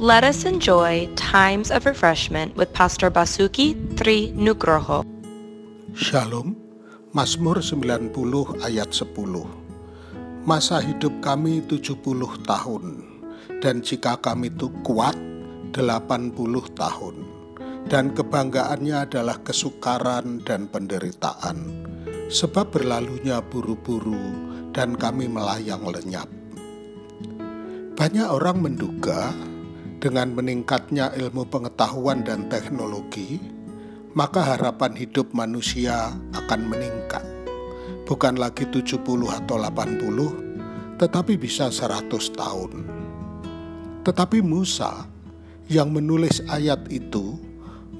Let us enjoy times of refreshment with Pastor Basuki Tri Nugroho. Shalom, Mazmur 90 ayat 10. Masa hidup kami 70 tahun, dan jika kami itu kuat 80 tahun, dan kebanggaannya adalah kesukaran dan penderitaan, sebab berlalunya buru-buru dan kami melayang lenyap. Banyak orang menduga dengan meningkatnya ilmu pengetahuan dan teknologi, maka harapan hidup manusia akan meningkat. Bukan lagi 70 atau 80, tetapi bisa 100 tahun. Tetapi Musa yang menulis ayat itu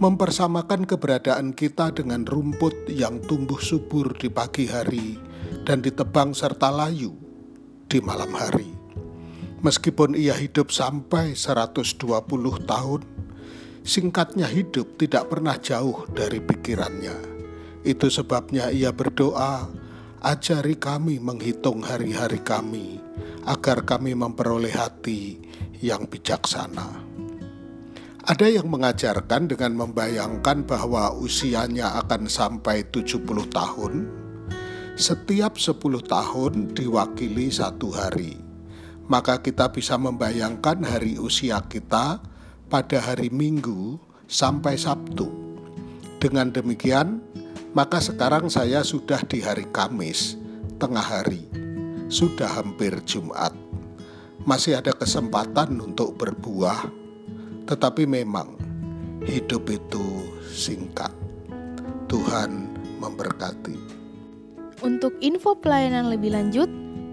mempersamakan keberadaan kita dengan rumput yang tumbuh subur di pagi hari dan ditebang serta layu di malam hari. Meskipun ia hidup sampai 120 tahun, singkatnya hidup tidak pernah jauh dari pikirannya. Itu sebabnya ia berdoa, ajari kami menghitung hari-hari kami, agar kami memperoleh hati yang bijaksana. Ada yang mengajarkan dengan membayangkan bahwa usianya akan sampai 70 tahun, setiap 10 tahun diwakili satu hari maka kita bisa membayangkan hari usia kita pada hari Minggu sampai Sabtu. Dengan demikian, maka sekarang saya sudah di hari Kamis, tengah hari, sudah hampir Jumat. Masih ada kesempatan untuk berbuah, tetapi memang hidup itu singkat. Tuhan memberkati. Untuk info pelayanan lebih lanjut,